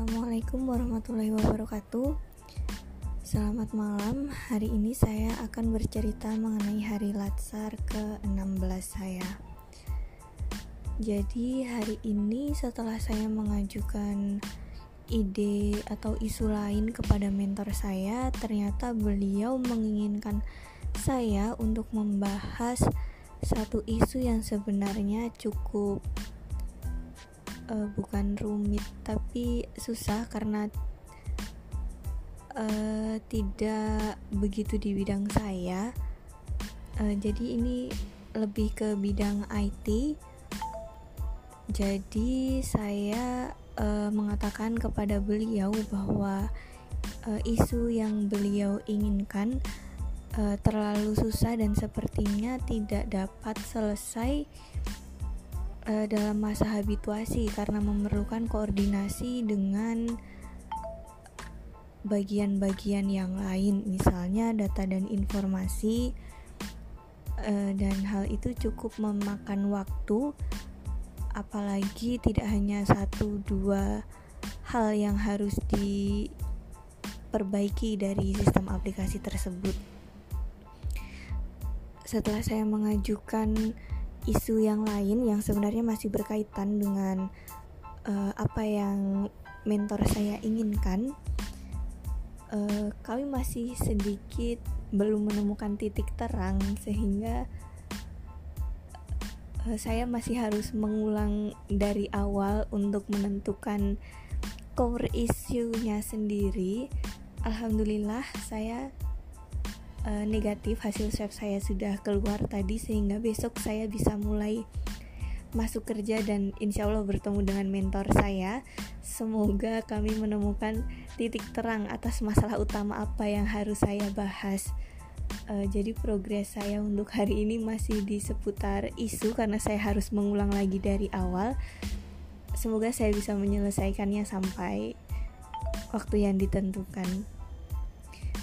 Assalamualaikum warahmatullahi wabarakatuh. Selamat malam. Hari ini saya akan bercerita mengenai hari Latsar ke-16 saya. Jadi hari ini setelah saya mengajukan ide atau isu lain kepada mentor saya Ternyata beliau menginginkan saya untuk membahas satu isu yang sebenarnya cukup uh, bukan rumit tapi susah karena uh, tidak begitu di bidang saya. Uh, jadi ini lebih ke bidang IT jadi saya uh, mengatakan kepada beliau bahwa uh, isu yang beliau inginkan uh, terlalu susah dan sepertinya tidak dapat selesai uh, dalam masa habituasi karena memerlukan koordinasi dengan bagian-bagian yang lain, misalnya data dan informasi, uh, dan hal itu cukup memakan waktu, apalagi tidak hanya satu dua hal yang harus diperbaiki dari sistem aplikasi tersebut. Setelah saya mengajukan isu yang lain yang sebenarnya masih berkaitan dengan uh, apa yang mentor saya inginkan uh, kami masih sedikit belum menemukan titik terang sehingga uh, saya masih harus mengulang dari awal untuk menentukan core isunya sendiri. Alhamdulillah saya uh, negatif hasil swab saya sudah keluar tadi sehingga besok saya bisa mulai masuk kerja dan insya Allah bertemu dengan mentor saya. Semoga kami menemukan titik terang atas masalah utama apa yang harus saya bahas. Uh, jadi progres saya untuk hari ini masih di seputar isu karena saya harus mengulang lagi dari awal. Semoga saya bisa menyelesaikannya sampai waktu yang ditentukan